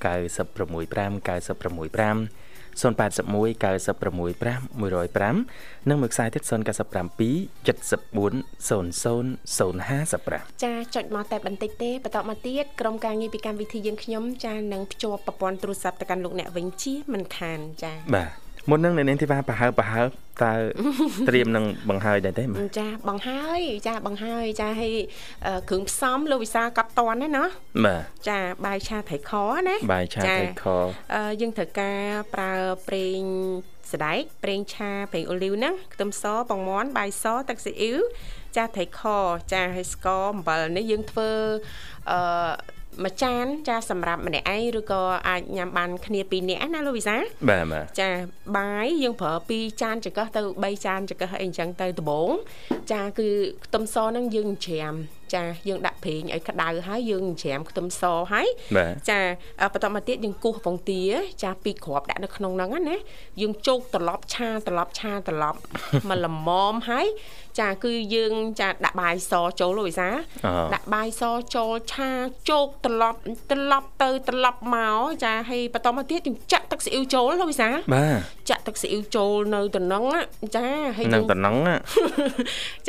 965 965 081 965 105និងមួយខ្សែទៀត097 74 00 055ចាចុចមកតែបន្តិចទេបន្តមកទៀតក្រុមការងារពីកម្មវិធីយើងខ្ញុំចានឹងភ្ជាប់ប្រព័ន្ធទូរស័ព្ទទៅកាន់លោកអ្នកវិញជាមិនខានចាបាទមុននឹងនៅនាងធីវ៉ាប្រហើបប្រហើប តើត្រៀមនឹងបង្ហើយដែរទេបាទចាបង្ហើយចាបង្ហើយចាឲ្យអឺគ្រឿងផ្សំលោកវិសាកត់តន់ណាណាបាទចាបាយឆាត្រីខណាបាយឆាត្រីខអឺយើងត្រូវការប្រើប្រេងសណ្ដែកប្រេងឆាប្រេងអូលីវហ្នឹងខ្ទឹមសពងមាន់បាយសទឹកស៊ីអ៊ីវចាត្រីខចាហើយស្ករអំបិលនេះយើងធ្វើអឺ មួយចានចាសម្រាប់ម្នាក់ឯងឬក៏អាចញ៉ាំបានគ្នាពីរនាក់ណាលោកវិសាបាទបាទចាបាយយើងប្រើ2ចានចង្កឹះទៅ3ចានចង្កឹះអីអញ្ចឹងទៅដំបូងចាគឺខ្ទឹមសហ្នឹងយើងច្រាម ចាយើងដាក់ប្រេងឲ្យក្តៅហើយយើងច្រាមខ្ទឹមសហើយបាទចាអ่าបន្តមកទៀតយើងគោះពងទាចាពីរគ្រាប់ដាក់នៅក្នុងហ្នឹងណាយើងជោគត្រឡប់ឆាត្រឡប់ឆាត្រឡប់មកល្មមហើយចាគឺយើងចាដាក់បាយសចូលលោកវិសាអូដាក់បាយសចូលឆាជោគត្រឡប់ត្រឡប់ទៅត្រឡប់មកចាហើយបន្តមកទៀតយើងចាក់ទឹកស៊ីអ៊ីវចូលលោកវិសាបាទចាក់ទឹកស៊ីអ៊ីវចូលនៅតំណឹងណាចាហើយនឹងយើងតំណងណា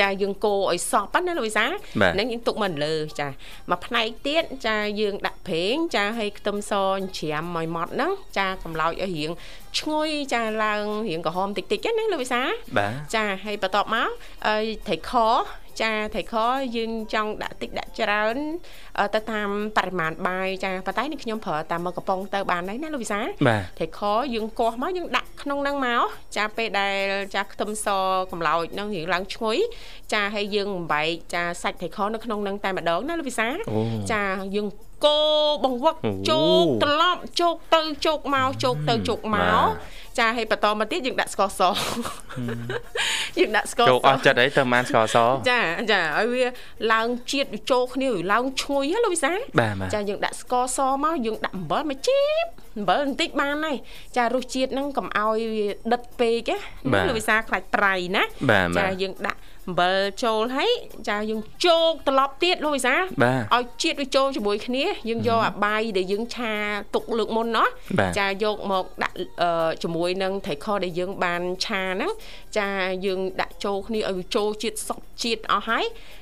ចាយើងកូរឲ្យសប់ណាលោកវិសាបាទហ្នឹងយើងទុកមកលើចាមកផ្នែកទៀតចាយើងដាក់ប្រេងចាហើយខ្ទឹមសច្រាមឲ្យម៉ត់ហ្នឹងចាកំឡោចឲ្យរៀងឈ្ងុយចាឡើងរៀងក្រហមតិចតិចណាលោកវិសាបាទចាហើយបន្ទាប់មកអើយត្រីខ ចាថៃខយើងចង់ដាក់តិចដាក់ច្រើនទៅតាមបរិមាណបាយចាប៉ុន្តែនេះខ្ញុំប្រើតាមមកកំប៉ុងទៅបានហើយណាលោកវិសាបាទថៃខយើងកោះមកយើងដាក់ក្នុងហ្នឹងមកចាពេលដែលចាខ្ទឹមសកម្លោចហ្នឹងរៀងឡើងឈ្ងុយចាហើយយើងបំបែកចាសាច់ថៃខនៅក្នុងហ្នឹងតែម្ដងណាលោកវិសាអូចាយើងកោបង្វឹកអូជោកត្រឡប់ជោកទៅជោកមកជោកទៅជោកមបាកទ ចាហើយបន្តមកទៀតយើងដាក់ស្ករសយើងដាក់ស្ករចូលសអស់ចិត្តអីទៅបានស្ករសចាចាឲ្យវាឡើងជាតិវាចូលគ្នាវាឡើងឈ្ងុយហ៎លោកវិសាបាទបាទចាយើងដាក់ស្ករសមកយើងដាក់អំបិលមកជីបអំបិលបន្តិចបានហើយចារសជាតិហ្នឹងកុំឲ្យវាដិតពេកណាលោកវិសាខ្លាចប្រៃណាបាទបាចាទយើងដាក់ អំបិលចូលហើយចាយើងជោកត្រឡប់ទៀតលោកវិសាបាទឲ្យជាតិវាចូលជាមួយគ្នាយើងយកអាបាយដែលយើងឆាទុកលើកមុនណោះបាទចាយកមកដាក់អឺជាមួយនឹងត្រីខដែលយើងបានឆាហ្នឹងចាយើងដាក់ចូលគ្នាឲ្យវាចូលជាតិសប់ជាតិអស់ហើយអឺ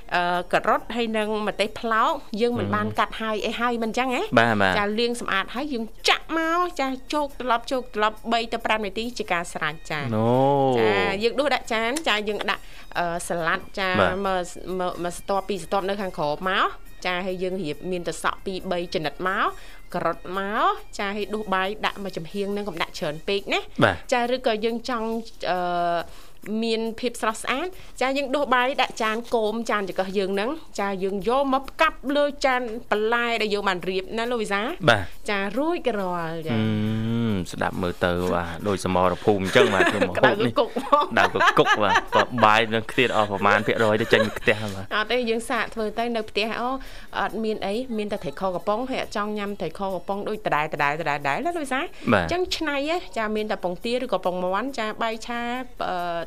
ការ៉ុតហើយនឹងម្ទេសប្លោកយើងមិនបានកាត់ហើយអីហើយមិនអញ្ចឹងហ៎បាទបាទចាលាងសម្អាតហើយយើងចាក់មកចាជោគត្រឡប់ជោគត្រឡប់3ទៅ5នាទីជាការស្រេចចាអូចាយើងដួសដាក់ចានចាយើងដាក់អឺសាឡាត់ចាបាទមកមកមកស្ទាប់ពីស្ទាប់នៅខាងក្រោមមកចាហើយយើងរៀបមានតសក់ពី3ចំណិតមកការ៉ុតមកចាហើយដួសបាយដាក់មកចំហៀងនឹងកុំដាក់ច្រើនពេកណាបាទចាឬក៏យើងចង់អឺ មានភាពស្រស់ស្អាតចាយើងដួសបាយដាក់ចានគោមចានចង្កឹះយើងហ្នឹងចាយើងយកមកផ្កាប់លើចានបន្លែដែលយើងបានរៀបណាលោកវិសាបាទចារួចក៏រាល់ចាអឺស្ដាប់មើលទៅបាទដូចសមរភូមិអញ្ចឹងបាទធ្វើមកក្តៅហូបនេះគុកមកដៅកគុកបាទក៏បាយនឹងខ្ទៀតអស់ប្រហែលភាគរយទៅចេញពីផ្ទះបាទអត់ទេយើងសាកធ្វើទៅនៅផ្ទះអូអត់មានអីមានតែត្រីខកំប៉ុងហើយអត់ចង់ញ៉ាំត្រីខកំប៉ុងដូចដដែលដដែលដដែលដែរណាលោកវិសាបាទអញ្ចឹងឆ្នៃហ៎ចាមានតែពងទាឬក៏ពងមាន់ចាបាយឆា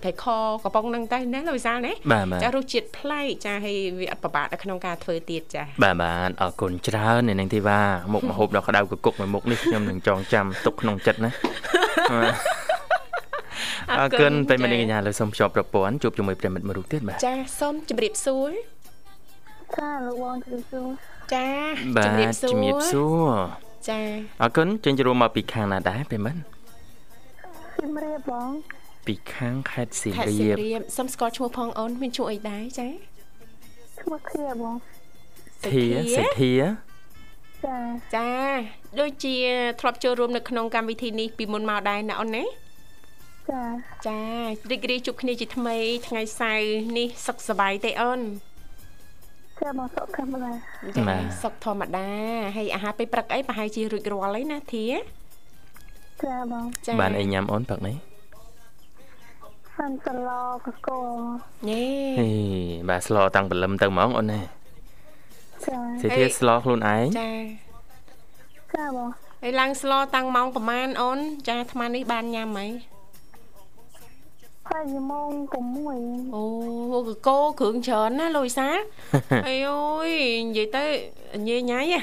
អឺត្រីខកំប៉ុងហ្នឹងទៅណាលោកវិសាណាបាទបាទចារសជាតិប្លែកចាហើយវាអត់ពិបាកនៅក្នុងការធ្វើទៀតចាបាទបាទអរគុណច្រើនអ្នកនាងធីវ៉ាមុខមហូបដល់ក្តៅកគុកមួយមុខនេះខ្ញុំនឹងចងចាំទុកក្នុងចិត្តណាបាទអរគុណពេលមិត្តនាងកញ្ញាលើសូមភ្ជាប់ប្រព័ន្ធជួបជាមួយប្រិមិត្តមួយរូបទៀតបាទចាសូមជម្រាបសួរចាលោកបងជម្រាបសួរចាបាទជម្រាបសួរជំរាបសួរចាអរគុណចេញចូលរួមមកពីខាងណាដែរប្រិមិត្តជំរាបបង ពីខាងខេត្តសៀមខេត្តរាសៀមបរាបសូមស្គាល់ឈ្មោះផងអូនមានឈ្មោះអីដែរចាឈ្មោះធាបងធាសេធាចាចាដូចជាធ្លាប់ចូលរួមនៅក្នុងកម្មវិធីនេះពីមុនមកដែរណាអូនណាចាចារីករាយជួបគ្នាជាថ្មី ថ្ងៃសៅរ៍នេះសុខសប្បាយទេអូនចាបងសុខធម្មតាចាសុខធម្មតាហើយអាហារពេលព្រឹកអីប្រហែលជារួចរាល់ហើយណាធាចាបងចាបានអីញ៉ាំអូនព្រឹកនេះ សាន់សាឡកកូញ៉េហេបាទស្លតាំងព្រលឹមទៅហ្មងអូនណាចាសេធាស្លខ្លួនឯងចាចាបងហើយឡើងស្លតាំងម៉ោងប្រហែលអូនចាអាត្មានេះបានញ៉ាំហីហើយម៉ោង6អូកកោគ្រឿងច្រើនណាលូយសាអីអូយនិយាយទៅញ៉េញ៉ៃហ៎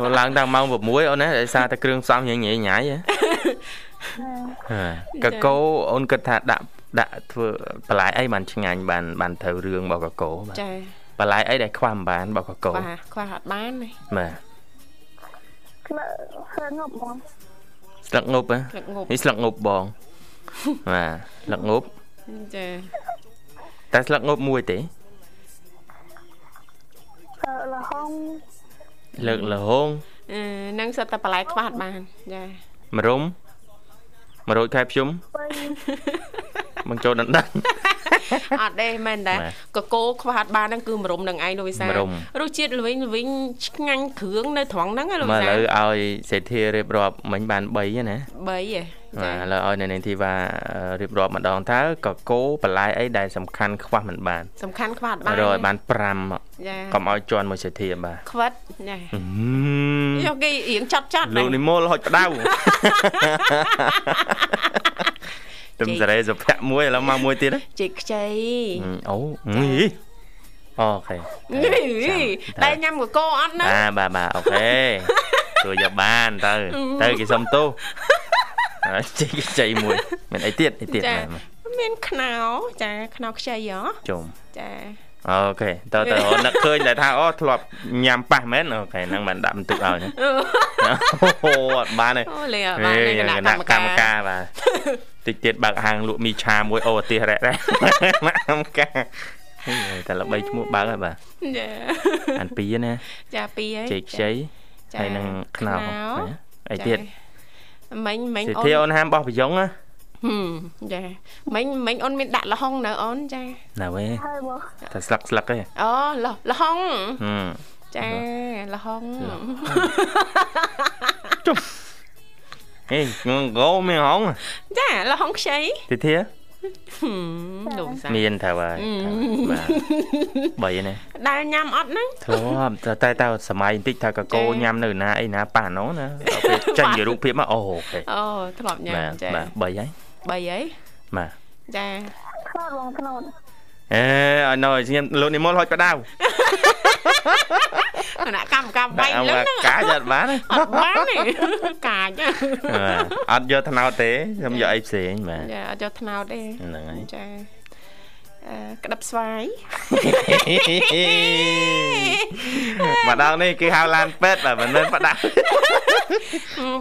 មកឡើងតាំងម៉ោង6អូនណាដោយសារតែគ្រឿងផ្សំញ៉ៃញ៉ៃញ៉ៃហ៎ កកូអូនគិតថាដាក់ដាក់ធ្វើបន្លែអីបានឆ្ងាញ់បានបានត្រូវរឿងរបស់កកូបាទចាបន្លែអីដែលខ្វះមិនបានរបស់កកូបាទខ្វះអត់បានទេបាទក្លស្រាងប់បងស្លឹកងប់ហ៎ស្លឹកងប់នេះស្លឹកងប់បងបាទស្លឹកងប់ចាតែស្លឹកងប់មួយទេអឺលហុងលើកលហងអឺនឹងសិតតែបន្លែខ្វះអត់បានចាមរុំ មរួចខែភ្ជុំបីបងចូលដណ្ដឹងអត់ទេមែនតាបាទកកោខ្វះអត់បានហ្នឹងគឺមរុំនឹងឯងលោកវិសាមរុំរសជាតិល្វីងល្វីងឆ្ងាញ់គ្រឿងនៅត្រង់ហ្នឹងណាលោកមកវិឥសាឡូវឲ្យសេដ្ឋីរៀបរាប់មិញបាន3ហ្នឹងណា3ហ៎បាទឥឡូវឲ្យនៅនាងធីវ៉ារៀបរាប់ម្ដងតើកកោបន្លែអីដែលសំខាន់ខ្វះមិនបានសំខាន់ខ្វះអត់បានរកឲ្យបាន5មកចាកុំឲ្យជន់មួយសេដ្ឋីបាទខ្វិតចាហឹមយកគេរៀងចត់ចត់លោកនិមលហុចផ្ដៅទឹមសារ៉េសុភ័ក្រមួយឥឡូវមកមួយទៀតហ៎ជីកខ្ចីអូហីអូខេនេះតែញ៉ាំកកោអត់ណាបាទបាទបាទអូខេជួយយកបានទៅទៅគេសុំទោសហើយ ជ័យជ័យមួយមានអីទៀតអីទៀតចាបាទបាទមានខ្នោចាខ្នោខ្ចីហ៎ជុំចាអូខេតើតើអូននឹកឃើញតែថាអូធ្លាប់ញ៉ាំប៉ះមែនអូខេហ្នឹងបានដាក់បន្ទុកឲ្យណាអូអត់បានទេអូលេអត់បានទេគណៈគកម្មណៈការកម្មការបាទតិចទៀតបើកហាងលក់មីឆាមួយអូអាទិសរ៉ែរ៉ែមកកម្មការហតែល្បីឈ្មោះបើហើយបាទចាអានពីរណាចាពីរហើយជ័យខ្ចីចាហើយនឹងខ្នោខ្នោណាអីទៀត មិញមិញសិអូធានអូនហាមបោះប្រយ៉ងណាហឹមចាមិញមិញអូនមានដាក់លហុងនៅអូនចាណាវេហើយបងតែស្លឹកស្លឹកទេអូលលហុងហឹមចាលហុងហេងងកោមានហងចាលហុងខ្ចីសិធាហឹម លោកសាមានថាបាទបាទបីនេះដែលញ៉ាំអត់ហ្នឹងធ្លាប់តែតែតែសម័យបន្តិចថាកកោចា៎ញ៉ាំនៅណាអីណាប៉ាណូណាដល់ពេលចេញជារូបភាពមកអូអូខេអូធ្លាប់ញ៉ាបាំទចាបាទបីហើយ3ហីបាទចាខ្លោតបងខ្លោតអេឲ្យនៅឲ្យខ្ញុំលោកនិមលហុចបដៅ គណៈកម្មការបែកអើលឹងកាចអត់បានទេអត់បានទេកាចបាទអត់យកថ្នោតទេខ្ញុំយកអីផ្សេងបាទចាអត់យកថ្នោតទេហ្នឹងហើយចាអឺក្តឹបស្វាយម្ដងនេះគេហៅឡានពេទ្យបាទមិនមែនបដៅ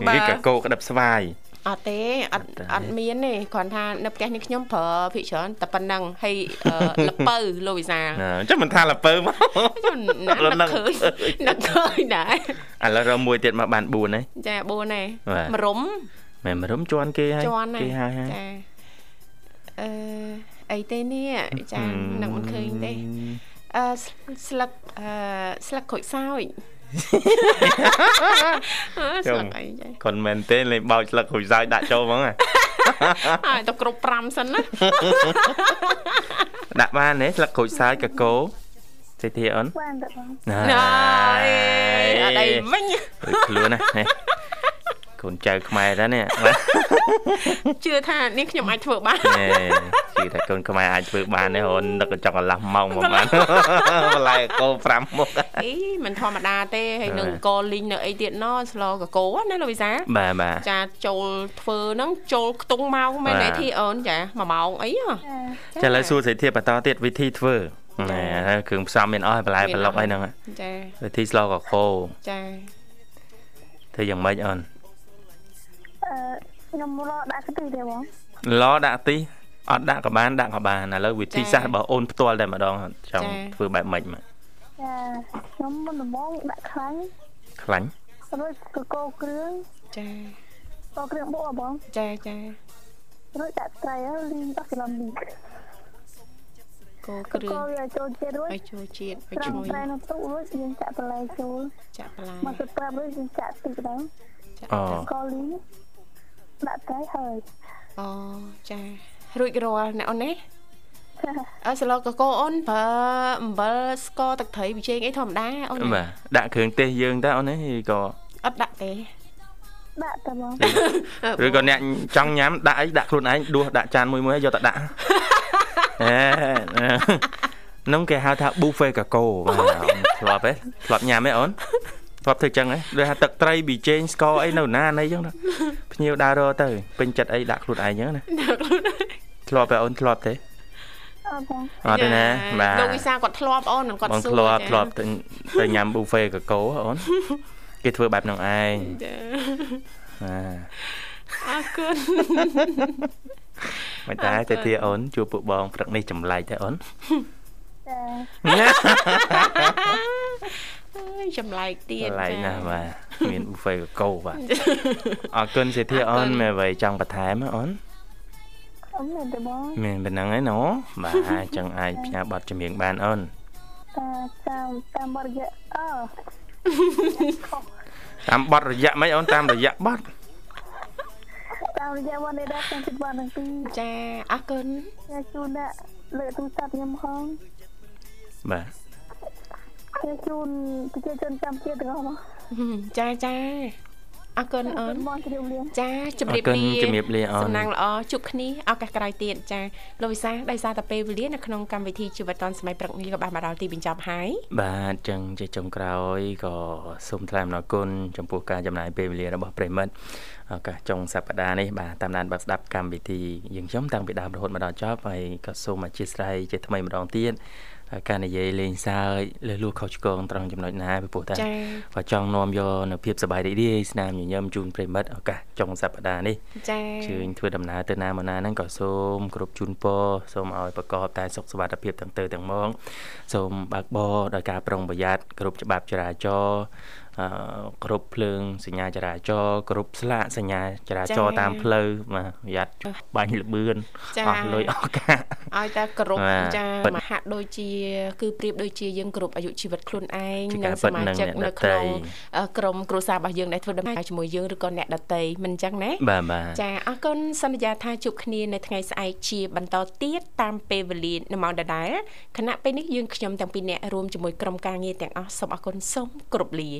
បើគេកកោក្តឹបស្វាយ អត់ទេអត់អត់ទេអត់មានទេគ្រាន់ថានៅផ្ទះនេះខ្ញុំប្រើភិកច្រើនតែប៉ុណ្ណឹងហើយអឺលពៅលោកវិសាលអញ្ចឹងមិនថាលពើមកខ្ញុំណាស់រនឹនឹកកឃើញនឹកឃើញដែរឥឡូវរកមួយទៀតមកបាន4ហើយចា4ទេបាទមរុំមែនមរុំជន់គេហើយជន់ណាគេហើយហើយចាអឺអីទេនេះចានឹកមិនឃើញទេអឺស្ស្លឹកអឺស្លឹកក្រូចសើចអឺ ស្លឹកអីចាគាត់មែនទេលេងបោចស្លឹកគ្រូចសើចដាក់ចូលហ្មងហ៎ហើយទៅគ្រប់5សិនណាដាក់បានទេស្លឹកក្រូចសើចកកោសេធាអូនបានតែបងណាណយអត់អីវិញដូចខ្លួនណា ហេកូនចៅខ្មែរតើនេះបាទជឿថានេះខ្ញុំអាចធ្វើបានហេជឿថាកូនខ្មែរអាចធ្វើបានទេអូននឹកចង់កន្លះម៉ោងមកបានបន្លែកោ5មុខអីមិនធម្មតាទេហើយនឹងបាទកលីងនៅអីទៀតណស្លកកោណាលោកវិសាបាទបាទចាចូលធ្វើហ្នឹងចូលខ្ទង់ម៉ោងមែនបាទទេធីអូនចា1ម៉ោងអីហ៎ចាឥឡូវសួរសេធាបន្តទៀតវិធីធ្វើណែហើយគ្រឿងផ្សំមានអស់ហើយបន្លែមានប្លុកអស់អីហ្នឹងចាវិធីស្លកកោចាធ្វើយ៉ាងម៉េចអូនអឺ ខ្ញុំរកដាក់ខ្ទិះទេបងឡដាក់ទីអត់ដាក់ក៏បានដាក់ក៏បានឥឡូវវិធីសាស្ត្ររបស់អូនផ្ទាល់តែម្ដងចង់ធ្វើបែបម៉េចមកចាខ្ញុំមុនដំបូងដាក់ខ្លាញ់ខ្លាញ់រួចកកោគ្រឿងចាកោគ្រឿងបុកហ៎បងចាចារួចដាក់ត្រីហើយលីង10គីឡូមីកោកគ្រឿងកោវាចូលជាតិរួចឲ្យចូលជាតិឲ្យត្រាំឈ្ងុយត្រីនៅទុករួចយើងចាក់បន្លែចូលចាក់បន្លែមកទៅប្រាប់រួចយើងចាក់ទឹកទៅចាក់អូកោលីង ដាក់ត្រីហើយអូចារួចរាល់អ្នកអូនណាអើស្លកកោអូនប្រើអំបិលស្ករទឹកត្រីប៊ីចេងអីធម្មតាអូនណាបាទដាក់គ្រឿងទេសយើងតើអូននេះក៏អត់ដាក់ទេដាក់ទៅបងឬក៏អ្នកចង់ញ៉ាំដាក់អីដាក់ខ្លួនឯងដួសដាក់ចានមួយមួយហើយយកទៅដាក់អេនោះគេហៅថា buffet កកោបាទអូនធ្លាប់ទេធ្លាប់ញ៉ាំទេអូន ធ្លាប់ធ្វើចឹងហ៎ដូចថាទឹកត្រីប៊ីចេងស្ករអីនៅណាណីចឹងណាភ្ញៀវដើររកទៅពេញចិត្តអីដាក់ខ្លួនឯងចឹងណាដាក់ខ្លួនឯងធ្លាប់ទេអូនធ្លាប់ទេអត់បងអត់ទេណាបាទលោកវិសាគាត់ធ្លាប់អូននឹងគាត់បងសួរធ្លាប់ចាធ្លាប់ទៅទៅញ៉ាំ buffet កកោហ៎អូនគេធ្វើបែបហ្នឹងឯងចាបាទអរគុណមិនតែទៅធាអូនជួបពួកបងព្រឹកនេះចម្លែកទេអូនចាអើ យចម្លែកទៀតចម្លែកចាណាស់បាទមាន buffet កកោបាទអរគុណសេធាអូនមានអ្វីចង់បន្ថែមហ៎អូនអត់មានទេបងមានប៉ុណ្ណឹងឯណូបាទអញ្ចឹងអាចផ្ញើប័ណ្ណចម្រៀងបានអូនតាតាមតាមបរិយាអឺតាមប័ណ្ណរយៈមិនអូនតាមរយៈប័ណ្ណតាមរយៈវ៉ាន់នេះដែរតាមចិត្តបានទាំងពីរចាអរគុណខ្ញុំជូនដាក់លើកទូរស័ព្ទខ្ញុំផងបាទ ខ្ញុំជូនប្រជាជនចាំជាតិទាំងអស់មកចាចាអរគុណអូនមកជម្រាបលាចាជអម្រារបគុណលាជំរាបលាអូនសំណាងល្អជួបគ្នាឱកាសក្រោយទៀតចាលោកវិសាដោយសារតែពេលវេលានៅក្នុងកម្មវិធីជីវិតឌុនសម័យព្រឹកនេះក៏បានមកដល់ទីបញ្ចប់ហើយបាទអញ្ចឹងជាចុងក្រោយក៏សូមថ្លែងអំណរគុណចំពោះការចំណាយពេលវេលារបស់ប្រិមិត្តឱកាសចុងសប្តាហ៍នេះបាទតាមដានបើកស្ដាប់កម្មវិធីយើងខ្ញុំតាំងពីដើមរហូតមកដល់ចប់ហើយក៏សូមអធិស្ឋានជាថ្មីម្ដងទៀត ការនិយាយលេងសើចលើសលួសខុសឆ្គងត្រង់ចំណុចណាពីព្រោះតែចា៎បើចង់នាំយកនៅភាពសប្បាយរីករាយស្នាមញញឹមជូនប្រិមិត្តឱកាសចុងសប្តាហ៍នេះចាជើញធ្វើដំណើរទៅណាមកណាហ្នឹងក៏សូមគ្រប់ជូនពរសូមឲ្យប្រកបតែសុខសុវត្ថិភាពទាំងទៅទាំងមកសូមបើកបរដោយការប្រុងប្រយ័ត្នគ្រប់ច្បាប់ចរាចរណ៍អឺ គ្រប់ភ្លើងសញ្ញាចរាចរណ៍គ្រប់ស្លាកសញ្ញាចរាចរណ៍តាមផ្លូវបាទប្រយ័ត្នបាញ់លបឿនអស់លុយអស់កាក់ឲ្យតែគ្រប់បាទចាពិតមហាក់ដូចជា គឺប្រៀបដូចជាយើងគ្រប់អាយុជីវិតខ្លួនឯងជាការនិងពិសតមានឹងជិកអ្នកនៅដក្នុងទៃអឺក្រុមគ្រួសាររបស់យើងដែលធ្វើដំណើរជាមួយយើងឬក៏អ្នកដតីមិនអញ្ចឹងណាបាទបាទចាអរគុណសន្យាថាជួបគ្នានៅថ្ងៃស្អែកជាបន្តទៀតតាមពេលវេលានៅម៉ោងដដែលខណៈពេលនេះយើងខ្ញុំទាំងពីរនាក់រួមជាមួយក្រុមការងារទាំងអស់សូមអរគុណសូមគោរពលា